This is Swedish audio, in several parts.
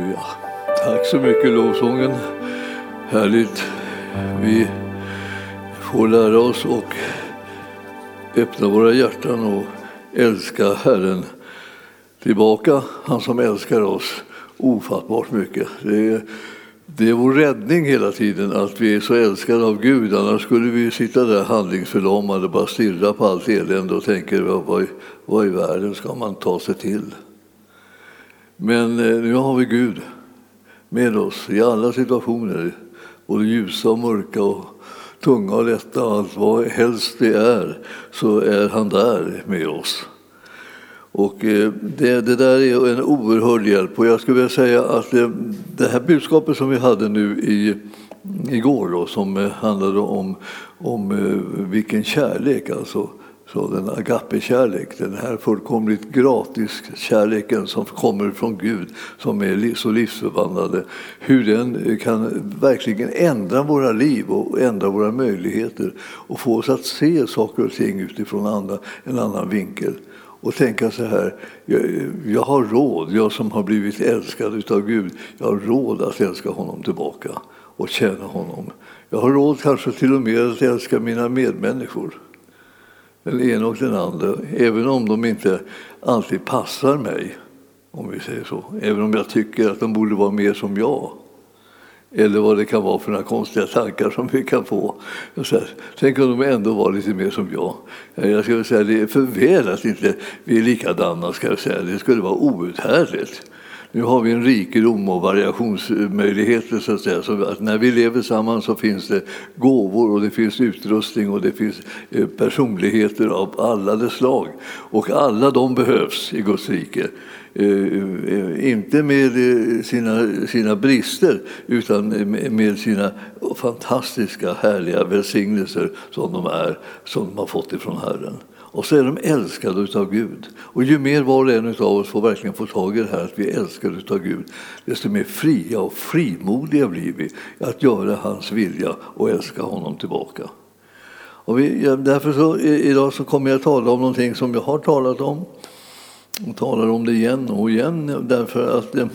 Halleluja. Tack så mycket lovsången. Härligt. Vi får lära oss och öppna våra hjärtan och älska Herren tillbaka. Han som älskar oss ofattbart mycket. Det är, det är vår räddning hela tiden att vi är så älskade av Gud. Annars skulle vi sitta där handlingsförlamade och bara stirra på allt elände och tänka vad, vad i världen ska man ta sig till? Men eh, nu har vi Gud med oss i alla situationer, både ljusa och mörka och tunga och lätta, allt vad helst det är, så är han där med oss. Och eh, det, det, där är en oerhörd hjälp. Och jag skulle vilja säga att det, det här budskapet som vi hade nu i, igår, då, som handlade om, om vilken kärlek, alltså så den agape-kärlek, den här fullkomligt gratis kärleken som kommer från Gud, som är så livsförvandlande, hur den kan verkligen ändra våra liv och ändra våra möjligheter och få oss att se saker och ting utifrån andra, en annan vinkel. Och tänka så här, jag, jag, har råd, jag som har blivit älskad av Gud, jag har råd att älska honom tillbaka och tjäna honom. Jag har råd kanske till och med att älska mina medmänniskor den ena och den andra, även om de inte alltid passar mig, om vi säger så. Även om jag tycker att de borde vara mer som jag. Eller vad det kan vara för några konstiga tankar som vi kan få. Så tänk om de ändå var lite mer som jag. Eh, jag skulle säga det är för väl att inte vi är likadana. Ska jag säga. Det skulle vara outhärdligt. Nu har vi en rikedom och variationsmöjligheter. Så att säga. Så att när vi lever samman så finns det gåvor och det finns utrustning och det finns eh, personligheter av alla de slag. Och alla de behövs i Guds rike. Eh, eh, inte med sina, sina brister utan med sina fantastiska härliga välsignelser som de är, som de har fått ifrån Herren. Och så är de älskade av Gud. Och ju mer var och en av oss får verkligen få tag i det här att vi är älskade av Gud, desto mer fria och frimodiga blir vi att göra hans vilja och älska honom tillbaka. Och vi, därför så, idag så kommer jag att tala om någonting som jag har talat om och talar om det igen och igen därför att eh,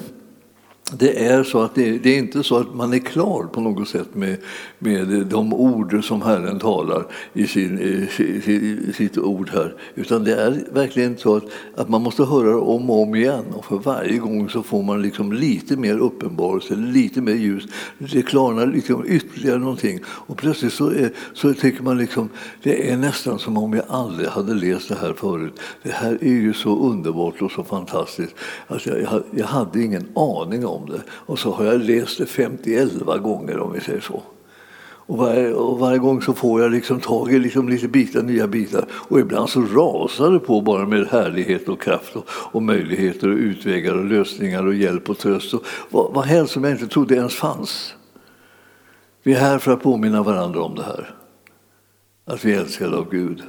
det är så att det, det, är inte så att man är klar på något sätt med, med de ord som Herren talar i, sin, i sitt ord här. Utan det är verkligen så att, att man måste höra det om och om igen. Och för varje gång så får man liksom lite mer uppenbarelse, lite mer ljus. Det klarnar liksom ytterligare någonting. Och plötsligt så, är, så tycker man liksom, det är nästan som om jag aldrig hade läst det här förut. Det här är ju så underbart och så fantastiskt. Alltså jag, jag hade ingen aning om om det. Och så har jag läst det 50 gånger om vi säger så. Och varje, och varje gång så får jag liksom tag i liksom lite bitar, nya bitar. Och ibland så rasar det på bara med härlighet och kraft och, och möjligheter och utvägar och lösningar och hjälp och tröst. Och vad, vad helst som jag inte trodde ens fanns. Vi är här för att påminna varandra om det här. Att vi är älskade av Gud.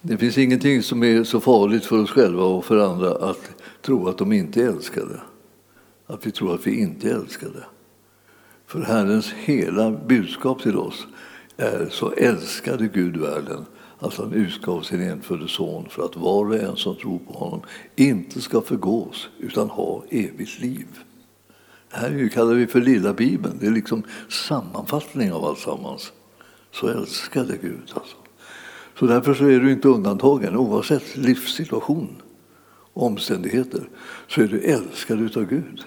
Det finns ingenting som är så farligt för oss själva och för andra att tro att de inte är älskade. Att vi tror att vi inte är älskade. För Herrens hela budskap till oss är så älskade Gud världen att han utgav sin enfödde son för att var och en som tror på honom inte ska förgås utan ha evigt liv. Det här kallar vi för lilla bibeln. Det är liksom sammanfattning av alltsammans. Så älskade Gud. Alltså. Så därför så är du inte undantagen oavsett livssituation omständigheter så är du älskad utav Gud.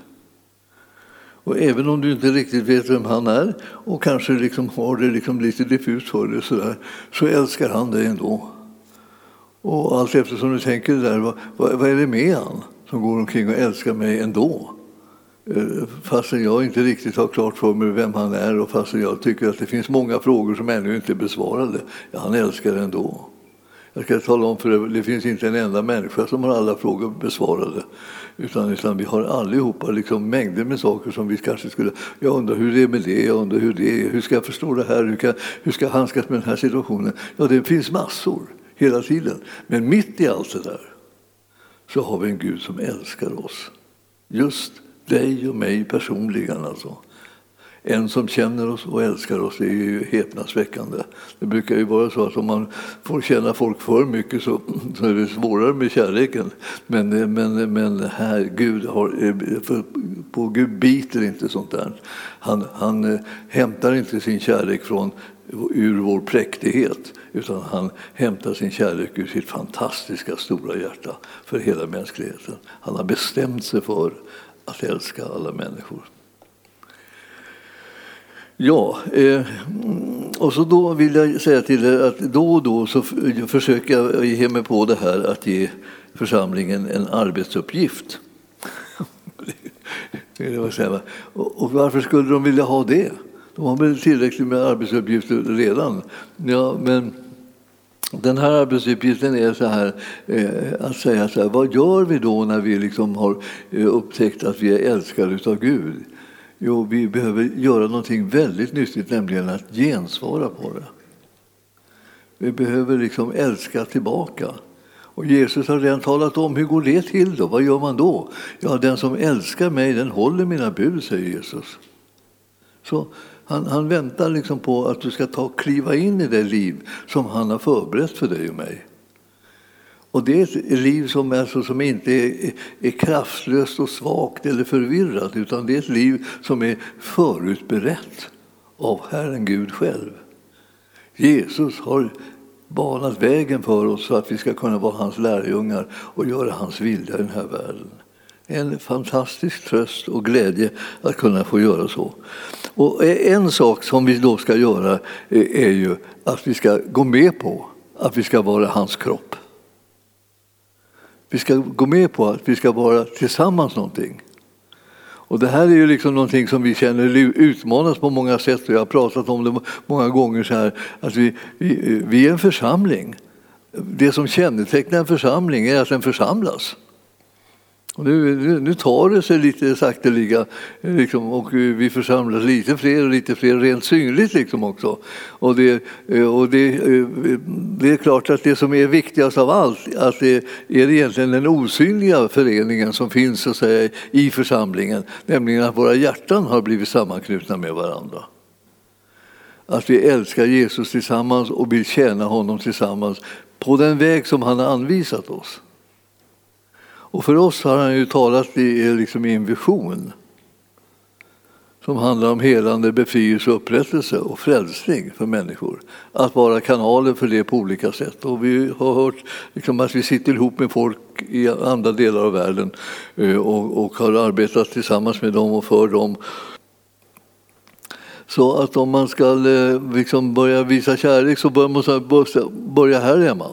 Och även om du inte riktigt vet vem han är och kanske liksom har det liksom lite diffust för dig så, där, så älskar han dig ändå. Och allt eftersom du tänker det där, vad, vad är det med han som går omkring och älskar mig ändå? Eh, fastän jag inte riktigt har klart för mig vem han är och fastän jag tycker att det finns många frågor som ännu inte är besvarade. Ja, han älskar ändå. Jag ska tala om för er, det finns inte en enda människa som har alla frågor besvarade. Utan, utan vi har allihopa liksom mängder med saker som vi kanske skulle... Jag undrar hur det är med det, jag undrar hur det är, hur ska jag förstå det här, hur, ska, hur ska jag handskas med den här situationen? Ja, det finns massor hela tiden. Men mitt i allt det där så har vi en Gud som älskar oss. Just dig och mig personligen alltså. En som känner oss och älskar oss det är ju häpnadsväckande. Det brukar ju vara så att om man får känna folk för mycket så, så är det svårare med kärleken. Men, men, men här, Gud har, på Gud biter inte sånt där. Han, han eh, hämtar inte sin kärlek från ur vår präktighet utan han hämtar sin kärlek ur sitt fantastiska stora hjärta för hela mänskligheten. Han har bestämt sig för att älska alla människor. Ja, eh, och så då vill jag säga till er att då och då så försöker jag ge mig på det här att ge församlingen en arbetsuppgift. och varför skulle de vilja ha det? De har väl tillräckligt med arbetsuppgifter redan. Ja, men den här arbetsuppgiften är så här, eh, att säga så här, vad gör vi då när vi liksom har eh, upptäckt att vi är älskade av Gud? Jo, vi behöver göra någonting väldigt nyttigt, nämligen att gensvara på det. Vi behöver liksom älska tillbaka. Och Jesus har redan talat om hur går det till då? Vad gör man då? Ja, den som älskar mig, den håller mina bud, säger Jesus. Så han, han väntar liksom på att du ska ta kliva in i det liv som han har förberett för dig och mig. Och det är ett liv som, alltså, som inte är, är kraftlöst och svagt eller förvirrat utan det är ett liv som är förutberett av Herren Gud själv. Jesus har banat vägen för oss så att vi ska kunna vara hans lärjungar och göra hans vilja i den här världen. En fantastisk tröst och glädje att kunna få göra så. Och en sak som vi då ska göra eh, är ju att vi ska gå med på att vi ska vara hans kropp. Vi ska gå med på att vi ska vara tillsammans någonting. Och det här är ju liksom någonting som vi känner utmanas på många sätt och jag har pratat om det många gånger så här att vi, vi, vi är en församling. Det som kännetecknar en församling är att den församlas. Och nu, nu tar det sig lite sakteliga eh, liksom, och eh, vi församlas lite fler och lite fler rent synligt liksom också. Och, det, eh, och det, det är klart att det som är viktigast av allt att det är egentligen den osynliga föreningen som finns så säga, i församlingen, nämligen att våra hjärtan har blivit sammanknutna med varandra. Att vi älskar Jesus tillsammans och vill tjäna honom tillsammans på den väg som han har anvisat oss. Och för oss har han ju talat i, liksom i en vision som handlar om helande, befrielse, upprättelse och frälsning för människor. Att vara kanaler för det på olika sätt. Och vi har hört liksom att vi sitter ihop med folk i andra delar av världen eh, och, och har arbetat tillsammans med dem och för dem. Så att om man ska eh, liksom börja visa kärlek så bör man börja här hemma.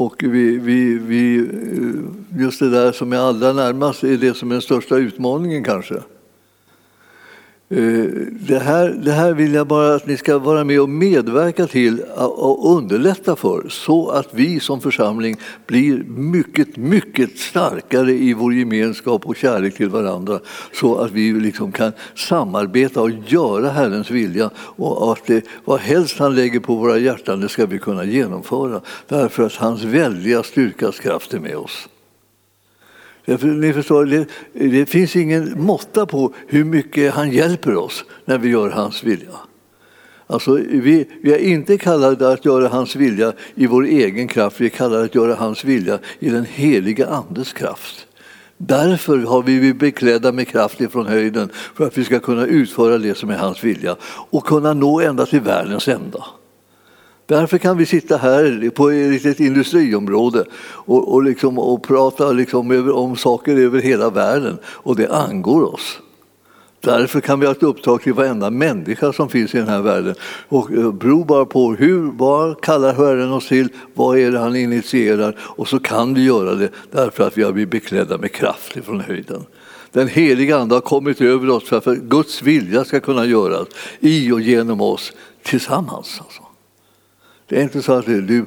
Och vi, vi, vi, eh, just det där som är allra närmast är det som är den största utmaningen kanske. Eh, det här, det här vill jag bara att ni ska vara med och medverka till och underlätta för så att vi som församling blir mycket, mycket starkare i vår gemenskap och kärlek till varandra så att vi liksom kan samarbeta och göra Herrens vilja och att det, vad helst han lägger på våra hjärtan det ska vi kunna genomföra därför att hans väldiga styrkas kraft är med oss. Ni förstår, det, det finns ingen måtta på hur mycket han hjälper oss när vi gör hans vilja. Alltså, vi, vi är inte kallade att göra hans vilja i vår egen kraft, vi är kallade att göra hans vilja i den heliga Andes kraft. Därför har vi blivit beklädda med kraft ifrån höjden för att vi ska kunna utföra det som är hans vilja och kunna nå ända till världens ända. Därför kan vi sitta här på ett litet industriområde och, och, liksom, och prata liksom över, om saker över hela världen och det angår oss. Därför kan vi ha ett uppdrag till varenda människa som finns i den här världen. Och beror bero bara på hur, vad kallar Herren oss till, vad är det han initierar och så kan vi göra det därför att vi har blivit beklädda med kraft från höjden. Den heliga Ande har kommit över oss för att Guds vilja ska kunna göras i och genom oss tillsammans. Alltså. Det är inte så att du,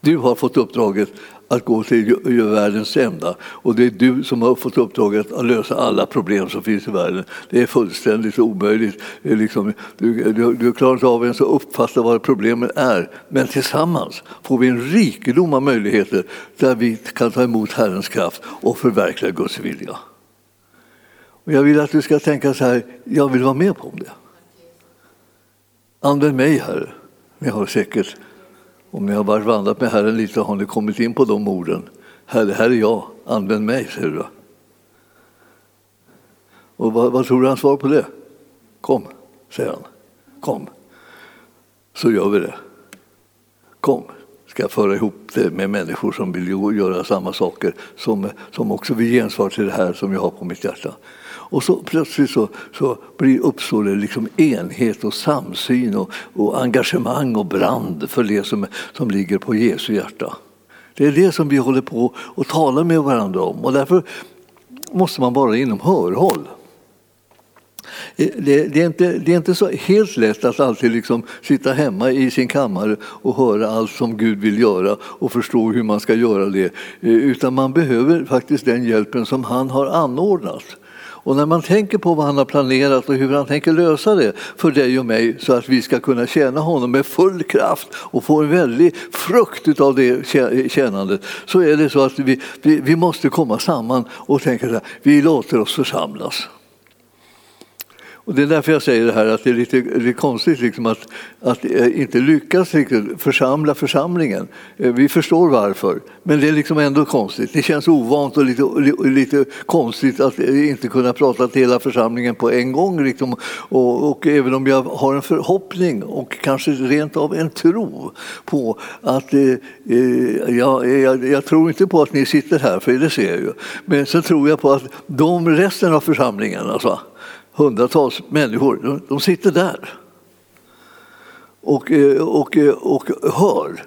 du har fått uppdraget att gå till världens ända och det är du som har fått uppdraget att lösa alla problem som finns i världen. Det är fullständigt omöjligt. Det är liksom, du, du, du klarar inte av ens att uppfatta vad problemen är. Men tillsammans får vi en rikedom av möjligheter där vi kan ta emot Herrens kraft och förverkliga Guds vilja. Och jag vill att du ska tänka så här, jag vill vara med på det. Använd mig, Herre. Ni har säkert, om ni har varit vandrat med Herren lite, har ni kommit in på de orden. Herre, här är jag, använd mig, säger du. Och vad, vad tror du han svarar på det? Kom, säger han. Kom. Så gör vi det. Kom, ska jag föra ihop det med människor som vill göra samma saker, som, som också vill gensvar till det här som jag har på mitt hjärta. Och så plötsligt så, så blir, uppstår det liksom enhet och samsyn och, och engagemang och brand för det som, som ligger på Jesu hjärta. Det är det som vi håller på att tala med varandra om och därför måste man vara inom hörhåll. Eh, det, det, är inte, det är inte så helt lätt att alltid liksom sitta hemma i sin kammare och höra allt som Gud vill göra och förstå hur man ska göra det. Eh, utan man behöver faktiskt den hjälpen som han har anordnat. Och när man tänker på vad han har planerat och hur han tänker lösa det för dig och mig så att vi ska kunna tjäna honom med full kraft och få en väldig frukt av det tjänandet så är det så att vi, vi, vi måste komma samman och tänka att vi låter oss församlas. Och det är därför jag säger det här att det är lite det är konstigt liksom att, att eh, inte lyckas riktigt församla församlingen. Eh, vi förstår varför, men det är liksom ändå konstigt. Det känns ovant och lite, lite konstigt att eh, inte kunna prata till hela församlingen på en gång. Liksom. Och, och, även om jag har en förhoppning och kanske rent av en tro på att eh jag, jag, jag, tror inte på att ni sitter här, för det ser jag ju. Men så tror jag på att de resten av församlingen, alltså, hundratals människor, de, sitter där och, eh, och, eh, och hör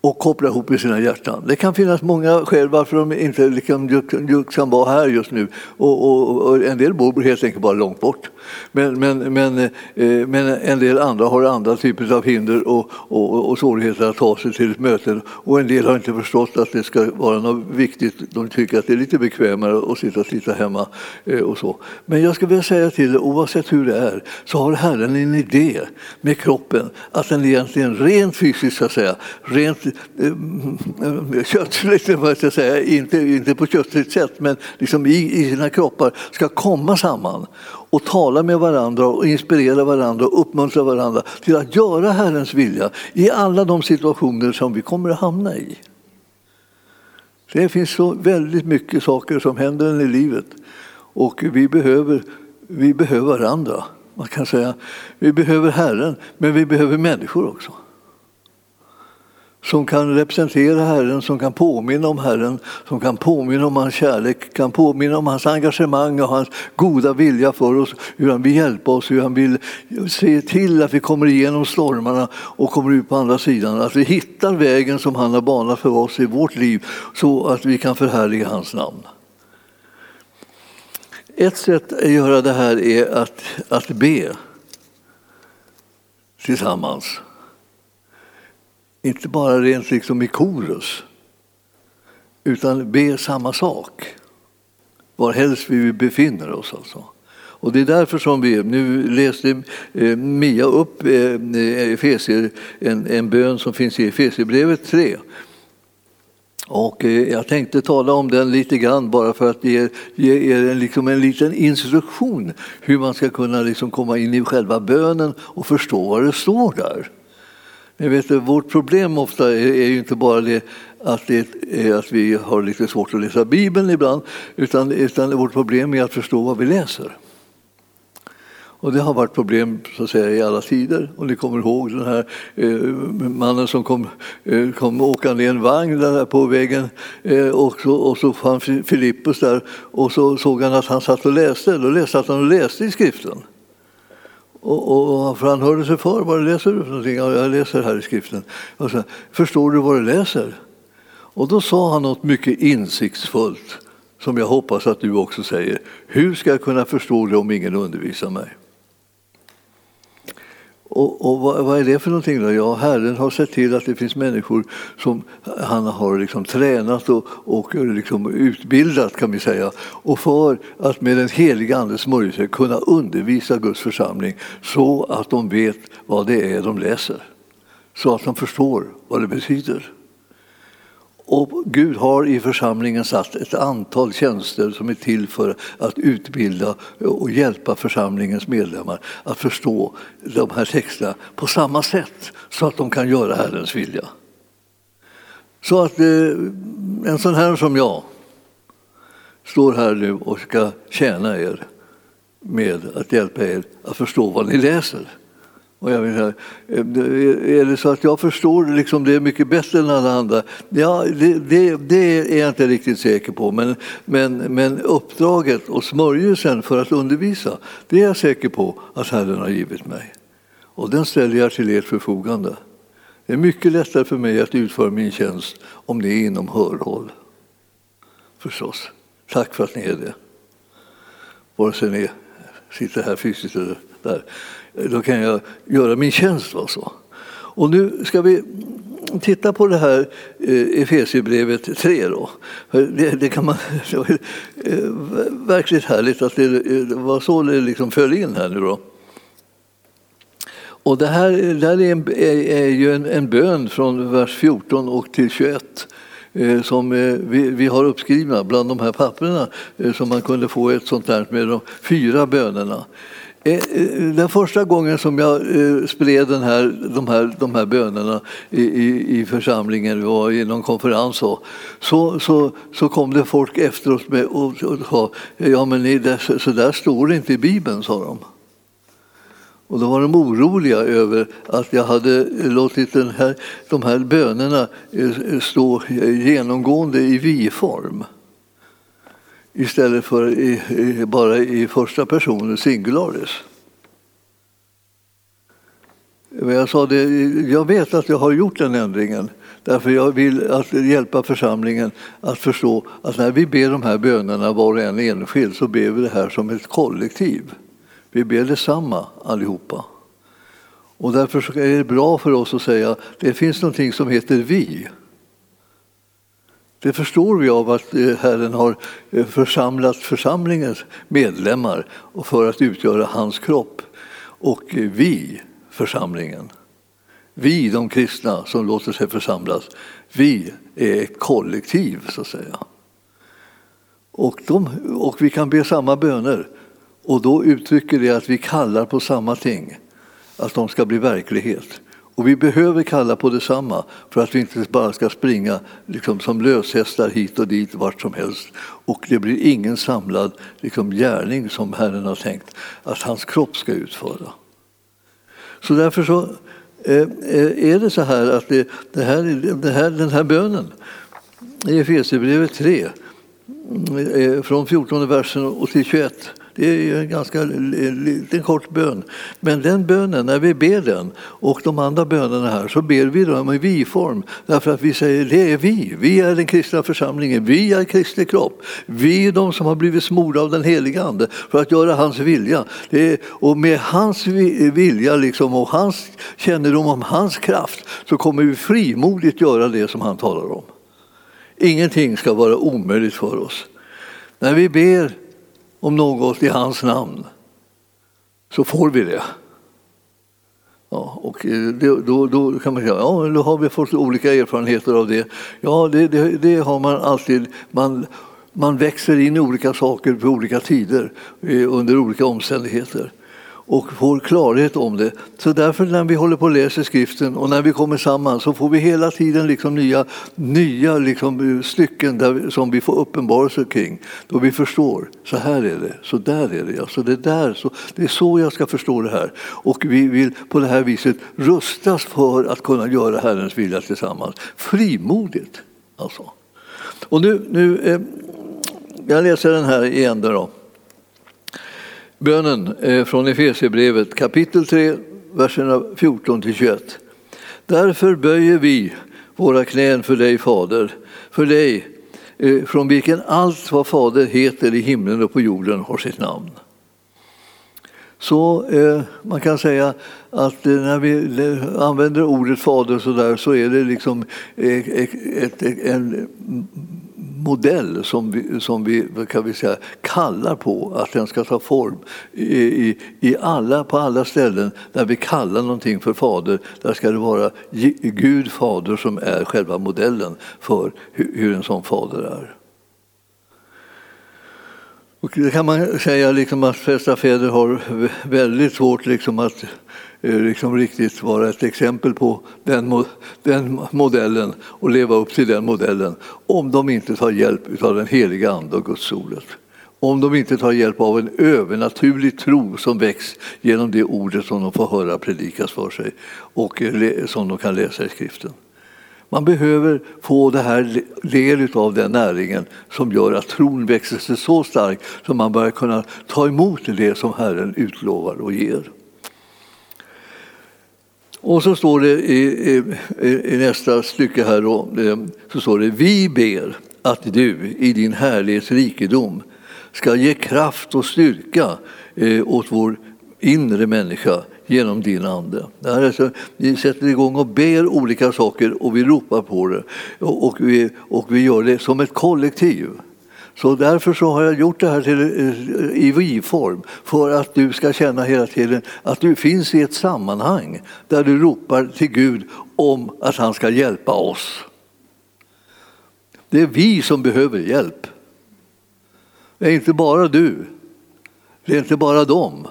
och kopplar ihop med sina hjärtan. Det kan finnas många skäl varför de inte liksom, kan vara här just nu. Och, och, och, en del bor helt enkelt bara långt bort. Men, men, men, eh, men en del andra har andra typer av hinder och, och, och svårigheter att ta sig till ett möte. Och en del har inte förstått att det ska vara något viktigt. De tycker att det är lite bekvämare att sitta och titta hemma. Eh, och så. Men jag skulle vilja säga till er, oavsett hur det är, så har Herren en idé med kroppen. Att den egentligen rent fysiskt, så att säga, rent Eh, köttsligt, vad jag säga, inte, inte på köttsligt sätt, men liksom i, i sina kroppar ska komma samman och tala med varandra och inspirera varandra och uppmuntra varandra till att göra Herrens vilja i alla de situationer som vi kommer att hamna i. Det finns så väldigt mycket saker som händer i livet och vi behöver, vi behöver varandra. Man kan säga vi behöver Herren, men vi behöver människor också som kan representera Herren, som kan påminna om Herren, som kan påminna om hans kärlek, kan påminna om hans engagemang och hans goda vilja för oss, hur han vill hjälpa oss, hur han vill se till att vi kommer igenom stormarna och kommer ut på andra sidan, att vi hittar vägen som han har banat för oss i vårt liv så att vi kan förhärliga hans namn. Ett sätt att göra det här är att, att be tillsammans. Inte bara rent liksom i korus, utan be samma sak var helst vi befinner oss. Alltså. Och det är därför som vi, nu läste eh, Mia upp eh, eh, Efesier, en, en bön som finns i Efesierbrevet 3. Och jag tänkte tala om den lite grann bara för att ge, ge er en, liksom en liten instruktion hur man ska kunna liksom komma in i själva bönen och förstå vad det står där. Men vet du, vårt problem ofta är, är ju inte bara det att, det är att vi har lite svårt att läsa Bibeln ibland, utan, utan vårt problem är att förstå vad vi läser. Och det har varit problem så att säga, i alla tider. Och ni kommer ihåg den här eh, mannen som kom, eh, kom åkande i en vagn där på vägen eh, och, så, och så fann Filippus där och så såg han att han satt och läste. Då läste han att han läste i skriften. Och, och, för han hörde sig för. Vad läser du för någonting? Ja, jag läser här i skriften. Och Förstår du vad du läser? Och då sa han något mycket insiktsfullt som jag hoppas att du också säger. Hur ska jag kunna förstå det om ingen undervisar mig? Och, och vad, vad, är det för någonting? Då? Ja, Herren har sett till att det finns människor som han har liksom tränat och, och liksom utbildat kan vi säga. Och för att med den heliga Andes smörjelse kunna undervisa Guds församling så att de vet vad det är de läser. Så att de förstår vad det betyder. Och Gud har i församlingen satt ett antal tjänster som är till för att utbilda och hjälpa församlingens medlemmar att förstå de här texterna på samma sätt så att de kan göra Herrens vilja. Så att eh, en sån här som jag står här nu och ska tjäna er med att hjälpa er att förstå vad ni läser. Och jag menar, eh, är det så att jag förstår liksom det mycket bättre än alla andra? Ja, det, det, det, är jag inte riktigt säker på. Men, men, men uppdraget och smörjelsen för att undervisa, det är jag säker på att Herren har givit mig. Och den ställer jag till ert förfogande. Det är mycket lättare för mig att utföra min tjänst om det är inom hörhåll. Förstås. Tack för att ni är det. Vare sig ni sitter här fysiskt eller där. Då kan jag göra min tjänst. Alltså. Och nu ska vi titta på det här eh, Efesierbrevet 3. Då. Det, det, kan man, det var eh, verkligt härligt att det, eh, det var så det liksom föll in här nu. Då. Och det här, det här är, en, är, är ju en, en bön från vers 14 och till 21 som vi, vi, har uppskrivna bland de här papperna som man kunde få ett sånt här med de fyra bönerna. Eh, eh, den första gången som jag eh, spred den här, de, här, de här bönerna i, i, i församlingen, vi var i någon konferens, så, så, så kom det folk efteråt med och, sa ja men det, så där står det inte i Bibeln, sa de. Och då var de oroliga över att jag hade låtit den här, de här bönerna stå genomgående i vi-form istället för i, i, bara i första personen singularis. Jag, sa det, jag vet att jag har gjort den ändringen därför jag vill att hjälpa församlingen att förstå att när vi ber de här bönerna var och en enskild så ber vi det här som ett kollektiv. Vi ber detsamma allihopa. Och därför är det bra för oss att säga att det finns någonting som heter vi. Det förstår vi av att eh, Herren har eh, församlat församlingens medlemmar för att utgöra hans kropp. Och eh, vi, församlingen, vi de kristna som låter sig församlas, vi är ett kollektiv så att säga. Och, de, och vi kan be samma böner och då uttrycker det att vi kallar på samma ting, att de ska bli verklighet. Och vi behöver kalla på detsamma för att vi inte bara ska springa liksom, som löshästar hit och dit vart som helst. Och det blir ingen samlad liksom, gärning som Herren har tänkt att hans kropp ska utföra. Så därför så eh, eh är det så här att det, det här, det här, den här bönen i Efesierbrevet 3 eh, från 14 versen och till 21 det är en ganska liten kort bön. Men den bönen, när vi ber den och de andra bönerna här så ber vi dem i vi-form. Därför att vi säger det är vi. Vi är den kristna församlingen. Vi är Kristi kropp. Vi är de som har blivit smorda av den heliga Ande för att göra hans vilja. Är, och med hans vilja liksom, och hans kännedom om hans kraft så kommer vi frimodigt göra det som han talar om. Ingenting ska vara omöjligt för oss. När vi ber om något i hans namn så får vi det. Ja, och eh, då, då, kan man säga ja, då har vi fått olika erfarenheter av det. Ja, det, det, det har man alltid. Man, man växer in i olika saker på olika tider eh, under olika omständigheter och får klarhet om det. Så därför när vi håller på och läser skriften och när vi kommer samman så får vi hela tiden liksom nya, nya liksom eh, stycken där, som vi får uppenbarelse kring. Då vi förstår, så här är det, så där är det, alltså det, där, så, det är så jag ska förstå det här. Och vi vill på det här viset rustas för att kunna göra Herrens vilja tillsammans. Frimodigt alltså. Och nu, nu eh, jag läser den här igen då. Bönen eh, från Efesierbrevet kapitel 3, verserna 14 till 21. Därför böjer vi våra knän för dig, Fader, för dig eh, från vilken allt vad Fader heter i himlen och på jorden har sitt namn. Så eh, man kan säga att eh, när vi eh, använder ordet fader så, där, så är det liksom ett, ett, en modell som vi, som vi, kan vi säga, kallar på att den ska ta form i, i, i alla, på alla ställen där vi kallar någonting för fader. Där ska det vara Gud fader som är själva modellen för hur, hur en sån fader är. Och det kan man säga liksom att flesta fäder har väldigt svårt liksom att Eh, liksom riktigt vara ett exempel på den, den modellen och leva upp till den modellen om de inte tar hjälp av den heliga Ande och Guds ordet. Om de inte tar hjälp av en övernaturlig tro som väcks genom det ordet som de får höra predikas för sig och eh, som de kan läsa i skriften. Man behöver få det här del av den näringen som gör att tron växer sig så stark så man börjar kunna ta emot det som Herren utlovar och ger. Och så står det i, i, i nästa stycke här då, eh, så står det Vi ber att du i din härlighets rikedom ska ge kraft och styrka eh, åt vår inre människa genom din ande. Det här är så, vi sätter igång och ber olika saker och vi ropar på det och, och, vi, och vi gör det som ett kollektiv. Så därför så har jag gjort det här till, eh, i vi-form för att du ska känna hela tiden att du finns i ett sammanhang där du ropar till Gud om att han ska hjälpa oss. Det är vi som behöver hjälp. Det är inte bara du. Det är inte bara dem,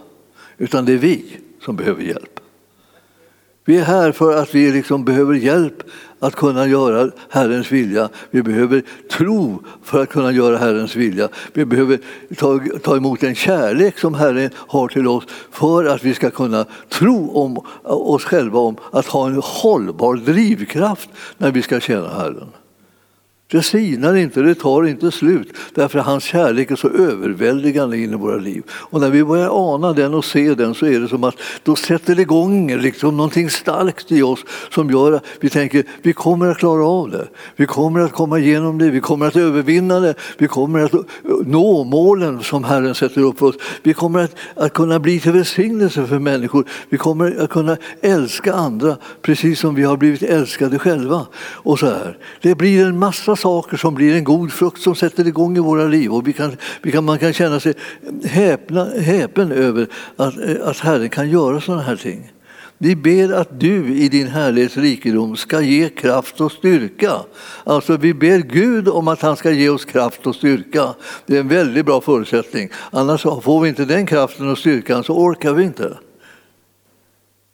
utan det är vi som behöver hjälp. Vi är här för att vi liksom behöver hjälp att kunna göra Herrens vilja. Vi behöver tro för att kunna göra Herrens vilja. Vi behöver ta, ta emot den kärlek som Herren har till oss för att vi ska kunna tro om oss själva om att ha en hållbar drivkraft när vi ska tjäna Herren. Det sinar inte, det tar inte slut därför att hans kärlek är så överväldigande in i våra liv. Och när vi börjar ana den och se den så är det som att då sätter det igång liksom någonting starkt i oss som gör att vi tänker vi kommer att klara av det. Vi kommer att komma igenom det, vi kommer att övervinna det, vi kommer att nå målen som Herren sätter upp för oss. Vi kommer att, att kunna bli till välsignelse för människor. Vi kommer att kunna älska andra precis som vi har blivit älskade själva. Och så här. Det blir en massa saker som blir en god frukt som sätter igång i våra liv. Och vi kan, vi kan, man kan känna sig häpna, häpen över att, att Herren kan göra sådana här ting. Vi ber att du i din härlighets rikedom ska ge kraft och styrka. Alltså vi ber Gud om att han ska ge oss kraft och styrka. Det är en väldigt bra förutsättning. Annars får vi inte den kraften och styrkan så orkar vi inte.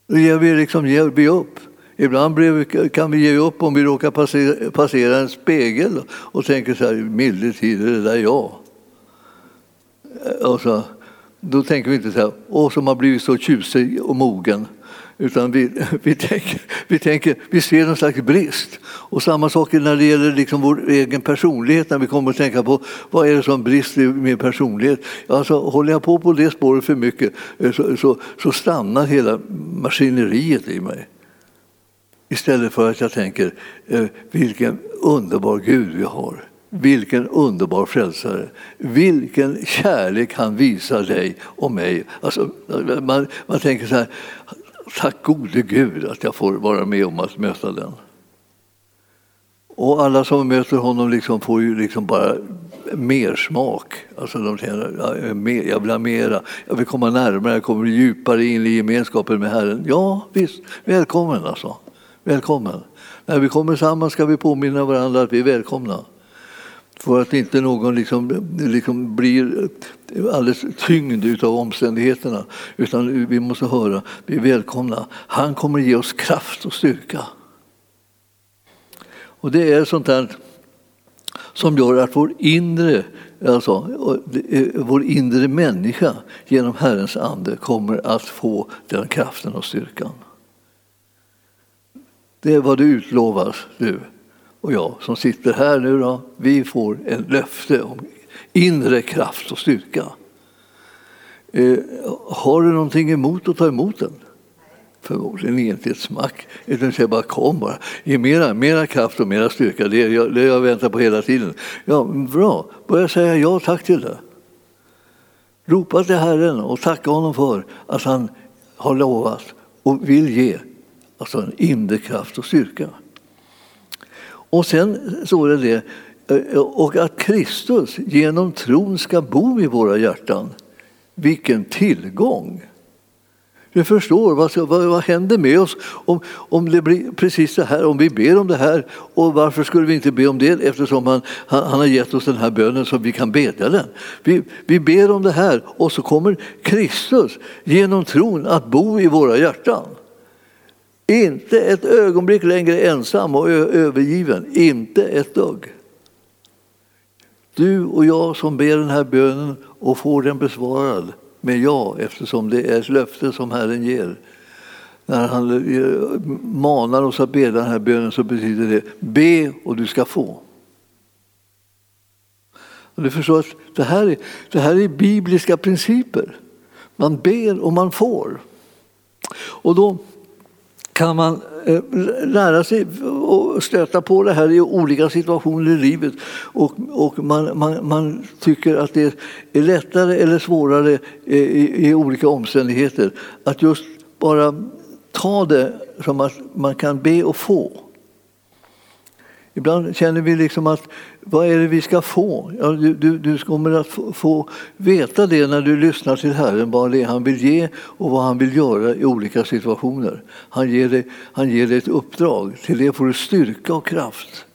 Då ger vi, liksom, ger vi upp. Ibland kan vi ge upp om vi råkar passera en spegel och tänker så här, milde tider det där jag? Och så, då tänker vi inte så här, åh som har blivit så tjusig och mogen. Utan vi, vi, tänker, vi, tänker, vi ser någon slags brist. Och samma sak när det gäller liksom vår egen personlighet, när vi kommer att tänka på vad är det som brister i min personlighet. Alltså, håller jag på på det spåret för mycket eh, så, så, så stannar hela maskineriet i mig. Istället för att jag tänker eh, vilken underbar Gud vi har. Vilken underbar frälsare. Vilken kärlek han visar dig och mig. Alltså, man, man tänker så här, tack gode Gud att jag får vara med om att möta den. Och alla som möter honom liksom får ju liksom bara mer smak. Alltså de känner, jag vill ha mera, jag vill komma närmare, jag kommer djupare in i gemenskapen med Herren. Ja, visst, välkommen alltså. Välkommen. När vi kommer samman ska vi påminna varandra att vi är välkomna. För att inte någon liksom, liksom blir alldeles tyngd av omständigheterna. Utan vi måste höra, vi är välkomna. Han kommer ge oss kraft och styrka. Och det är sånt där som gör att vår inre, alltså, vår inre människa genom Herrens ande kommer att få den kraften och styrkan. Det är vad du utlovas, du och jag som sitter här nu. Då, vi får en löfte om inre kraft och styrka. Eh, har du någonting emot att ta emot den? Förmodligen inte ett smack. Utan säger bara kom bara. Ge mera, mera kraft och mera styrka. Det är jag, det jag väntar på hela tiden. Ja, bra, börja säga ja tack till det. Ropa till Herren och tacka honom för att han har lovat och vill ge alltså en inre kraft och styrka. Och sen står det det, eh, och att Kristus genom tron ska bo i våra hjärtan. Vilken tillgång! Du förstår, vad, vad, vad händer med oss om, om det blir precis det här, om vi ber om det här? Och varför skulle vi inte be om det eftersom han, han, han har gett oss den här bönen så vi kan bedja den? Vi, vi ber om det här och så kommer Kristus genom tron att bo i våra hjärtan. Inte ett ögonblick längre ensam och övergiven, inte ett dugg. Du och jag som ber den här bönen och får den besvarad med ja eftersom det är ett löfte som Herren ger. När han eh, manar oss att be den här bönen så betyder det be och du ska få. Och du förstår att det här, är, det här är bibliska principer. Man ber och man får. Och då kan man eh, lära sig att stöta på det här i olika situationer i livet. Och, och man, man, man, tycker att det är lättare eller svårare eh, i, i olika omständigheter att just bara ta det som att man kan be och få. Ibland känner vi liksom att vad är det vi ska få? Ja, du, du, du kommer att få, få, veta det när du lyssnar till Herren, vad det är han vill ge och vad han vill göra i olika situationer. Han ger dig, han ger dig ett uppdrag, till det får du styrka och kraft.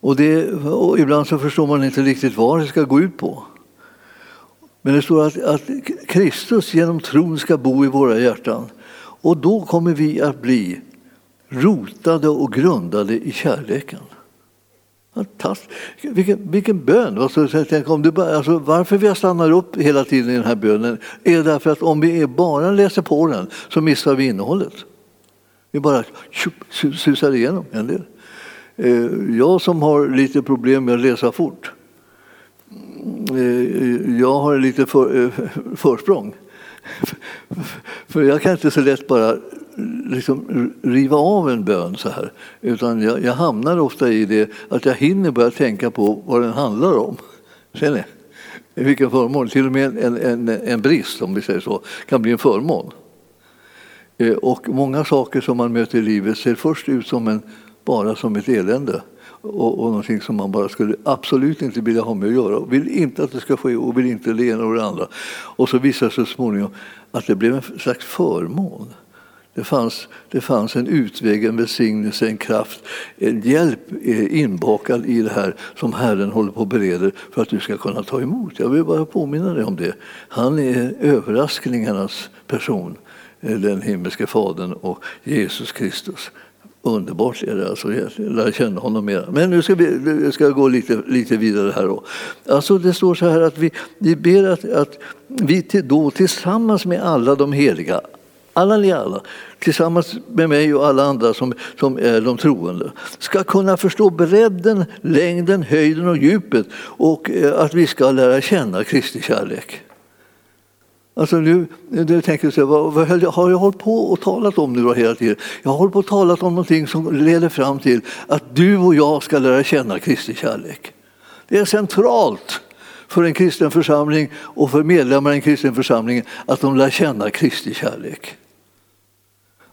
Och, det, och ibland så förstår man inte riktigt vad det ska gå ut på. Men det står att, att Kristus genom tron ska bo i våra hjärtan. Och då kommer vi att bli rotade och grundade i kärleken. Vilken, vilken bön! Alltså, tänk om du bara, alltså, varför vi stannar upp hela tiden i den här bönen är därför att om vi bara läser på den så missar vi innehållet. Vi bara susar igenom en del. Eh, jag som har lite problem med att läsa fort, mm, eh, jag har lite för, eh, försprång. För jag kan inte så lätt bara liksom riva av en bön så här. Utan jag, jag hamnar ofta i det att jag hinner börja tänka på vad den handlar om. Ser ni? Vilken förmån. Till och med en, en, en brist, om vi säger så, kan bli en förmån. Eh, och många saker som man möter i livet ser först ut som en, bara som ett elände och, och någonting som man bara skulle absolut inte vilja ha med att göra. Vill inte att det ska ske och vill inte det ena och det andra. Och så visar det sig så småningom att det blev en slags förmån. Det fanns, det fanns en utväg, en välsignelse, en kraft, en hjälp eh, inbakad i det här som Herren håller på att bereder för att du ska kunna ta emot. Jag vill bara påminna dig om det. Han är överraskningarnas person, eh, den himmelske Fadern och Jesus Kristus. Underbart är det alltså, lära känna honom mer. Men nu ska vi ska gå lite, lite vidare här. Då. Alltså det står så här att vi, vi ber att, att vi då tillsammans med alla de heliga, alla ni alla, tillsammans med mig och alla andra som, som är de troende, ska kunna förstå bredden, längden, höjden och djupet och eh, att vi ska lära känna Kristi kärlek. Alltså nu, nu tänker jag, vad, vad har jag hållit på och talat om nu då hela tiden? Jag har hållit på och talat om någonting som leder fram till att du och jag ska lära känna Kristi kärlek. Det är centralt för en kristen församling och för medlemmar i en kristen församling att de lär känna Kristi kärlek.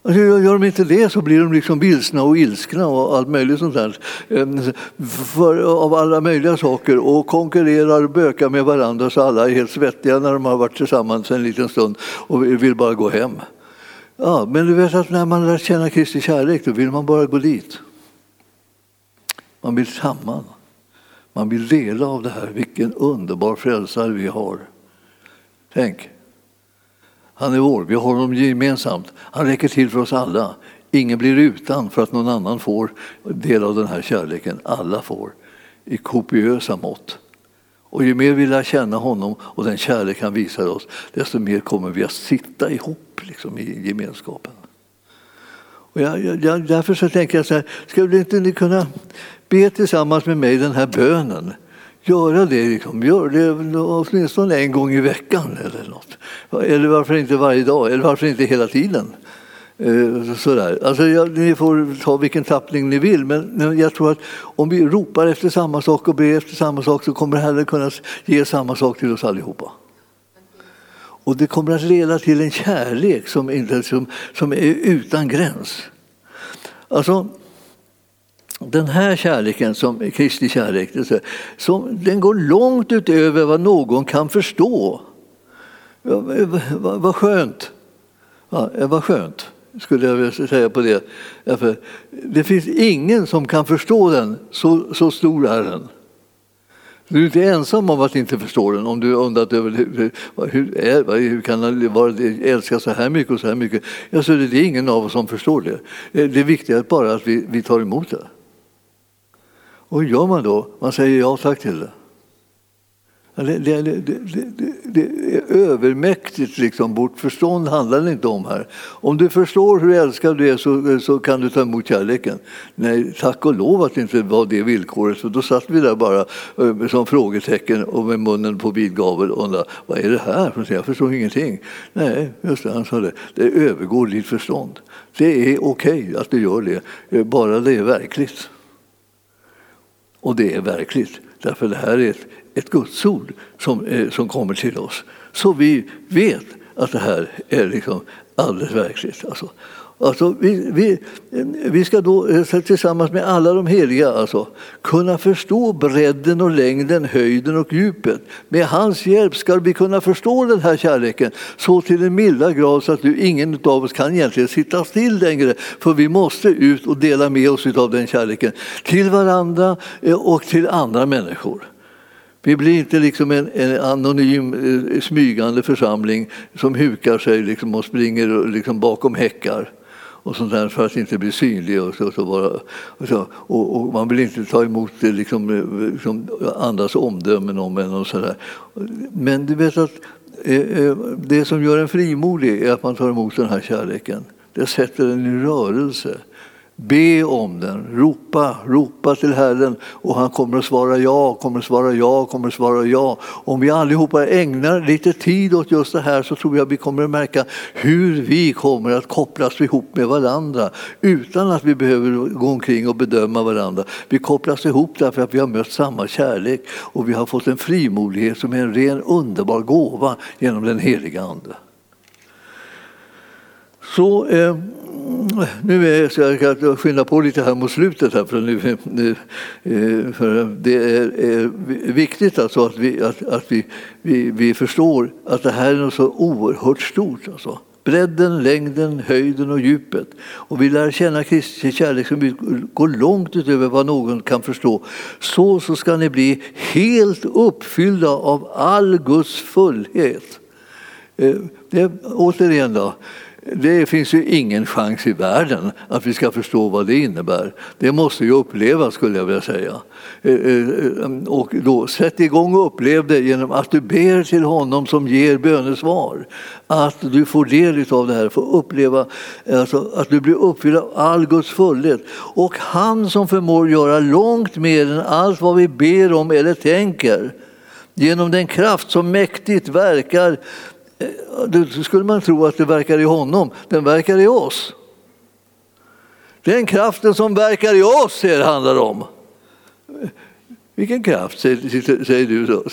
Alltså, gör de inte det så blir de liksom vilsna och ilskna och allt möjligt sånt där. Ehm, för, av alla möjliga saker och konkurrerar och bökar med varandra så alla är helt svettiga när de har varit tillsammans en liten stund och vill bara gå hem. Ja, men du vet att när man lär känna Kristi kärlek då vill man bara gå dit. Man vill samman. Man vill dela av det här. Vilken underbar frälsare vi har. Tänk, han är vår, vi har honom gemensamt. Han räcker till för oss alla. Ingen blir utan för att någon annan får del av den här kärleken. Alla får i kopiösa mått. Och ju mer vi lär känna honom och den kärlek han visar oss, desto mer kommer vi att sitta ihop liksom, i gemenskapen. Och jag, jag, därför så tänker jag så här, skulle inte ni kunna be tillsammans med mig den här bönen? Göra det. Liksom. Gör det åtminstone en gång i veckan eller något. Eller varför inte varje dag? Eller varför inte hela tiden? Eh, sådär. Alltså, ja, ni får ta vilken tappning ni vill, men jag tror att om vi ropar efter samma sak och ber efter samma sak så kommer Herren kunna ge samma sak till oss allihopa. Och det kommer att leda till en kärlek som, inte, som, som är utan gräns. Alltså, den här kärleken, som Kristi kärlek, som, den går långt utöver vad någon kan förstå. Eh, vad, skönt! Ja, eh, vad skönt, skulle jag vilja säga på det. Därför, det finns ingen som kan förstå den, så, så stor är den. Du är inte ensam om att inte förstå den om du undrat över hur, hur, är, hur kan han älska så här mycket och så här mycket. Alltså, det är ingen av oss som förstår det. Eh, det viktiga är bara att vi, vi tar emot det. Och hur gör man då? Man säger ja tack till det. Det, det, det, det, är övermäktigt. Liksom. Vårt förstånd handlar det inte om här. Om du förstår hur älskad du är så, så kan du ta emot kärleken. Nej, tack och lov att det inte var det villkoret. För då satt vi där bara eh, som frågetecken och med munnen på vid gavel och undrade vad är det här? Jag förstår ingenting. Nej, just det, han sa det. Det övergår ditt förstånd. Det är okej okay att du gör det, eh, bara det är verkligt. Och det är verkligt, därför det här är ett, ett gudsord som, eh, som kommer till oss. Så vi vet att det här är liksom alldeles verkligt. Alltså. Alltså, vi, vi, vi ska då eh, tillsammans med alla de heliga alltså, kunna förstå bredden och längden, höjden och djupet. Med hans hjälp ska vi kunna förstå den här kärleken så till en milda grad så att du, ingen av oss kan egentligen sitta still längre. För vi måste ut och dela med oss av den kärleken till varandra eh, och till andra människor. Vi blir inte liksom en, en anonym eh, smygande församling som hukar sig liksom och springer liksom bakom häckar och sånt där för att inte bli synlig. Och, så, så bara, och, så, och, och, man vill inte ta emot det, liksom, liksom andras omdömen om en. Och så där. Men du vet att eh, eh, det som gör en frimodig är att man tar emot den här kärleken. Det sätter en i rörelse. Be om den, ropa, ropa till Herren och han kommer att svara ja, kommer att svara ja, kommer att svara ja. Om vi allihopa ägnar lite tid åt just det här så tror jag vi kommer att märka hur vi kommer att kopplas ihop med varandra utan att vi behöver gå omkring och bedöma varandra. Vi kopplas ihop därför att vi har mött samma kärlek och vi har fått en frimodighet som är en ren underbar gåva genom den heliga Ande. Så eh, Mm, nu är, jag skynda på lite här mot slutet här för, nu, nu, eh, för det är, är, viktigt alltså att, vi, att, att vi, vi, vi förstår att det här är något så oerhört stort. Alltså. Bredden, längden, höjden och djupet. Och vi lär känna Kristi kärlek som går långt utöver vad någon kan förstå. Så, så ska ni bli helt uppfyllda av all Guds fullhet. Eh, det, återigen då, det finns ju ingen chans i världen att vi ska förstå vad det innebär. Det måste ju upplevas skulle jag vilja säga. Eh, eh, eh, och då, sätt igång och upplev det genom att du ber till honom som ger bönesvar. Att du får del av det här, får uppleva alltså, att du blir uppfylld av all Guds fullhet. Och han som förmår göra långt mer än allt vad vi ber om eller tänker genom den kraft som mäktigt verkar Eh, då skulle man tro att det verkar i honom. Den verkar i oss. Den kraften som verkar i oss är det handlar om. Vilken kraft, säger du då.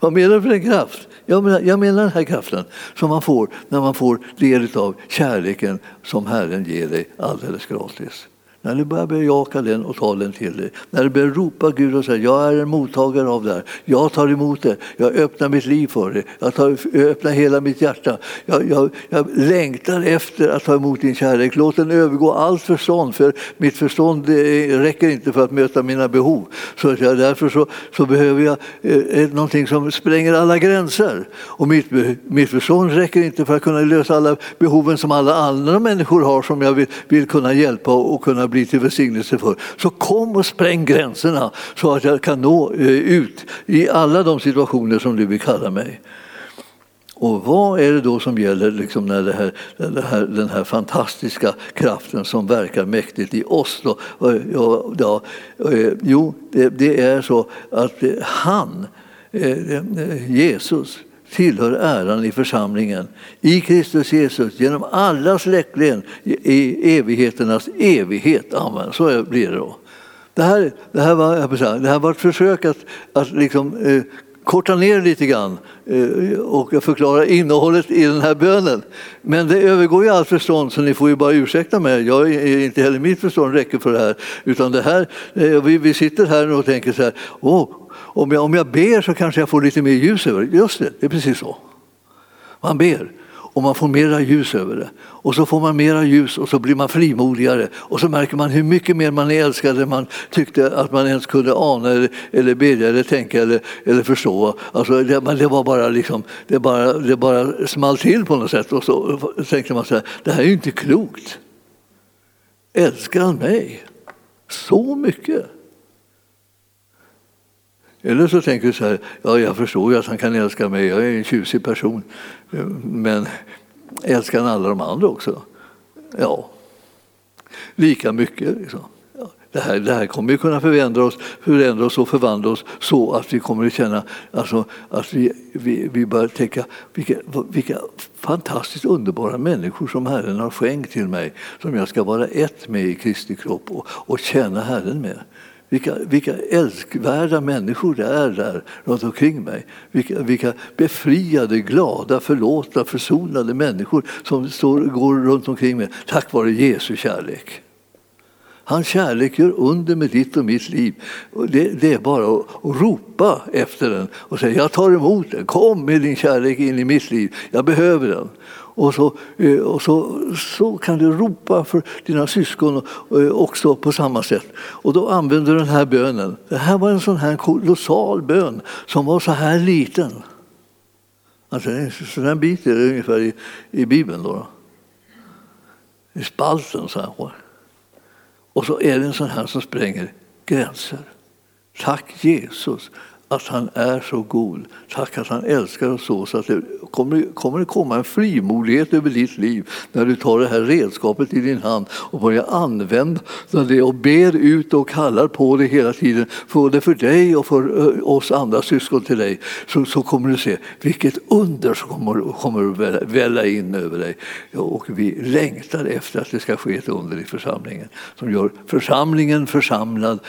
Vad menar du för en kraft? Jag menar, jag menar den här kraften som man får när man får del av kärleken som Herren ger dig alldeles gratis. När du börjar bejaka den och ta den till dig. När du börjar ropa Gud och säga jag är en mottagare av det här. Jag tar emot det. Jag öppnar mitt liv för det. Jag, tar, jag öppnar hela mitt hjärta. Jag, jag, jag, längtar efter att ta emot din kärlek. Låt den övergå allt förstånd. För mitt förstånd räcker inte för att möta mina behov. Så att jag, därför så, så behöver jag eh, eh, någonting som spränger alla gränser. Och mitt, mitt förstånd räcker inte för att kunna lösa alla behoven som alla andra människor har som jag vill, vill kunna hjälpa och kunna bli bli till välsignelse för. Så kom och spräng gränserna så att jag kan nå eh, ut i alla de situationer som du vill kalla mig. Och vad är det då som gäller liksom när det här, det här, den här fantastiska kraften som verkar mäktigt i oss? Då? Ja, ja, eh, jo, det, det, är så att eh, han, Jesus, tillhör äran i församlingen i Kristus Jesus genom alla släktled i evigheternas evighet. Amen. Så blir det då. Det här, det här, var, det här var ett försök att, att liksom, eh, korta ner lite grann eh, och förklara innehållet i den här bönen. Men det övergår ju allt förstånd så ni får ju bara ursäkta mig. Jag är inte heller mitt förstånd räcker för det här. Utan det här eh, vi, sitter här och tänker så här, oh, om, jag, om jag ber så kanske jag får lite mer ljus över det. Just det, det är precis så. Man ber och man får mera ljus över det. Och så får man mera ljus och så blir man frimodigare och så märker man hur mycket mer man är älskad än man tyckte att man ens kunde ana eller, eller bedja eller tänka eller, eller förstå. Alltså det, det, var bara liksom, det, bara, det bara small till på något sätt och så tänkte man så här, det här är ju inte klokt. Älskar han mig så mycket? Eller så tänker du så här, ja jag förstår ju att han kan älska mig, jag är en tjusig person. Men älskar han alla de andra också? Ja, lika mycket. Liksom. Det här, det här kommer ju kunna förändra oss, förändra oss och förvandla oss så att vi kommer att känna alltså, att vi, vi, vi börjar tänka vilka, vilka fantastiskt underbara människor som Herren har skänkt till mig som jag ska vara ett med i Kristi kropp och, och tjäna Herren med. Vilka, vilka älskvärda människor det är där runt omkring mig. Vilka, vilka befriade, glada, förlåtna, försonade människor som står, går runt omkring mig tack vare Jesu kärlek. Hans kärlek gör under med ditt och mitt liv. Det, det, är bara att, att ropa efter den och säga jag tar emot den. Kom med din kärlek in i mitt liv. Jag behöver den. Och så, eh, och så, så kan du ropa för dina syskon eh, också på samma sätt. Och då använder du den här bönen. Det här var en sån här kolossal bön som var så här liten. Alltså en sån här bit är det ungefär i, i Bibeln. Då, I spalten så här. Och så är det en sån här som spränger gränser. Tack Jesus att han är så god. Tack att han älskar oss så, så att det kommer, kommer det komma en frimodighet över ditt liv när du tar det här redskapet i din hand och börjar använda det och ber ut och kallar på det hela tiden, både för dig och för eh, oss andra syskon till dig, så, så kommer du se vilket under som kommer, kommer att välla in över dig. Och vi längtar efter att det ska ske ett under i församlingen som gör församlingen församlad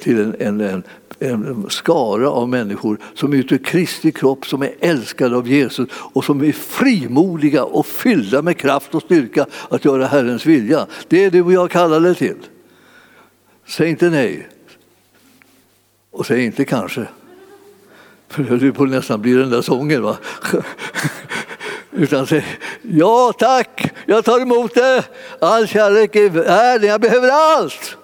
till en, en, en en skara av människor som utgör Kristi kropp, som är älskade av Jesus och som är frimodiga och fyllda med kraft och styrka att göra Herrens vilja. Det är det vi har kallat det till. Säg inte nej. Och säg inte kanske. För det på nästan blir den där sången. Va? Utan säg ja tack, jag tar emot det. All kärlek är värd, jag behöver allt.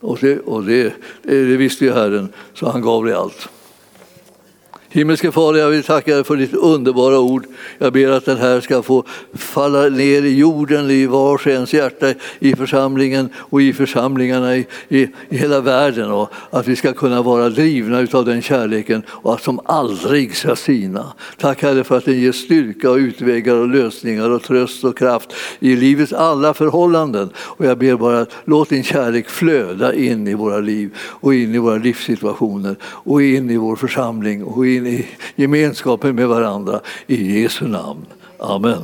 Och, det, och det, det, visste ju Herren, så han gav dig allt. Himmelske Fader, jag vill tacka dig för ditt underbara ord. Jag ber att den här ska få falla ner i jorden, i vars och ens hjärta, i församlingen och i församlingarna i, i, i hela världen. Och att vi ska kunna vara drivna av den kärleken och att som aldrig ska sina. Tack Herre för att den ger styrka och utvägar och lösningar och tröst och kraft i livets alla förhållanden. Och jag ber bara, låt din kärlek flöda in i våra liv och in i våra livssituationer och in i vår församling och in i gemenskapen med varandra. I Jesu namn. Amen.